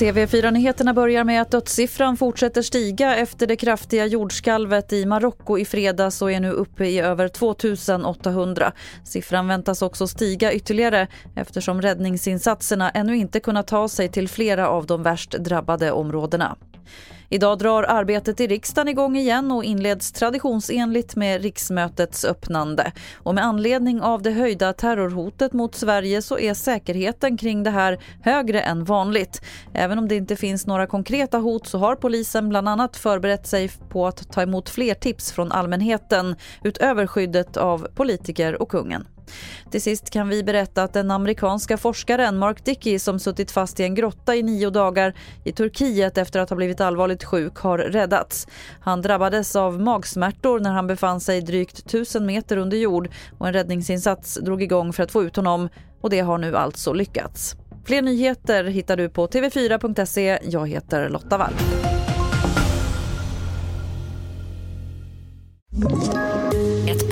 TV4-nyheterna börjar med att dödssiffran fortsätter stiga efter det kraftiga jordskalvet i Marocko i fredags och är nu uppe i över 2800. Siffran väntas också stiga ytterligare eftersom räddningsinsatserna ännu inte kunnat ta sig till flera av de värst drabbade områdena. Idag drar arbetet i riksdagen igång igen och inleds traditionsenligt med riksmötets öppnande. Och med anledning av det höjda terrorhotet mot Sverige så är säkerheten kring det här högre än vanligt. Även om det inte finns några konkreta hot så har polisen bland annat förberett sig på att ta emot fler tips från allmänheten utöver skyddet av politiker och kungen. Till sist kan vi berätta att den amerikanska forskaren Mark Dickey som suttit fast i en grotta i nio dagar i Turkiet efter att ha blivit allvarligt sjuk har räddats. Han drabbades av magsmärtor när han befann sig drygt 1000 meter under jord och en räddningsinsats drog igång för att få ut honom och det har nu alltså lyckats. Fler nyheter hittar du på tv4.se. Jag heter Lotta Wall.